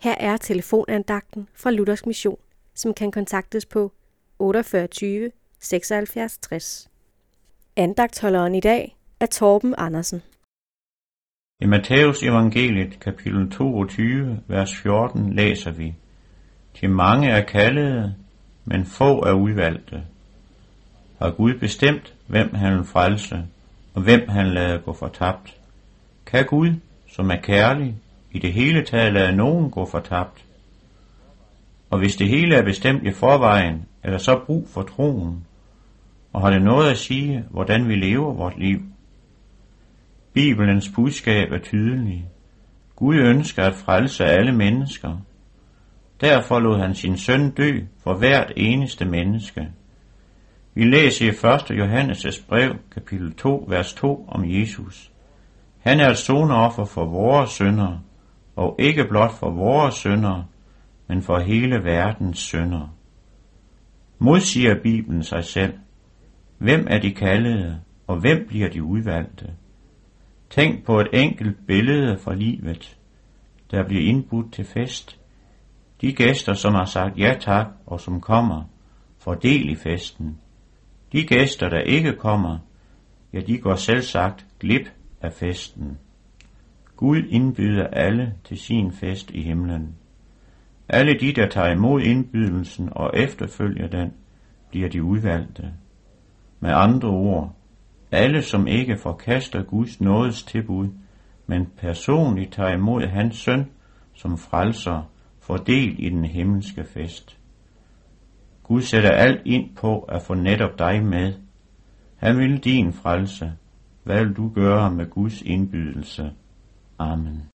Her er telefonandagten fra Luthers Mission, som kan kontaktes på 48 76 60. Andagtholderen i dag er Torben Andersen. I Matthæus evangeliet kapitel 22, vers 14 læser vi, Til mange er kaldede, men få er udvalgte. Har Gud bestemt, hvem han vil frelse, og hvem han lader gå fortabt? Kan Gud, som er kærlig, i det hele taget lade nogen gå fortabt? Og hvis det hele er bestemt i forvejen, er der så brug for troen, og har det noget at sige, hvordan vi lever vort liv? Bibelens budskab er tydelig. Gud ønsker at frelse alle mennesker. Derfor lod han sin søn dø for hvert eneste menneske. Vi læser i 1. Johannes' brev, kapitel 2, vers 2 om Jesus. Han er et sonoffer for vores sønder, og ikke blot for vores sønder, men for hele verdens sønder. Modsiger Bibelen sig selv. Hvem er de kaldede, og hvem bliver de udvalgte? Tænk på et enkelt billede fra livet, der bliver indbudt til fest. De gæster, som har sagt ja tak og som kommer, får del i festen. De gæster, der ikke kommer, ja, de går selv sagt glip af festen. Gud indbyder alle til sin fest i himlen. Alle de, der tager imod indbydelsen og efterfølger den, bliver de udvalgte. Med andre ord, alle som ikke forkaster Guds nådes tilbud, men personligt tager imod hans søn som frelser, får del i den himmelske fest. Gud sætter alt ind på at få netop dig med. Han vil din frelse. Hvad vil du gøre med Guds indbydelse? Amen.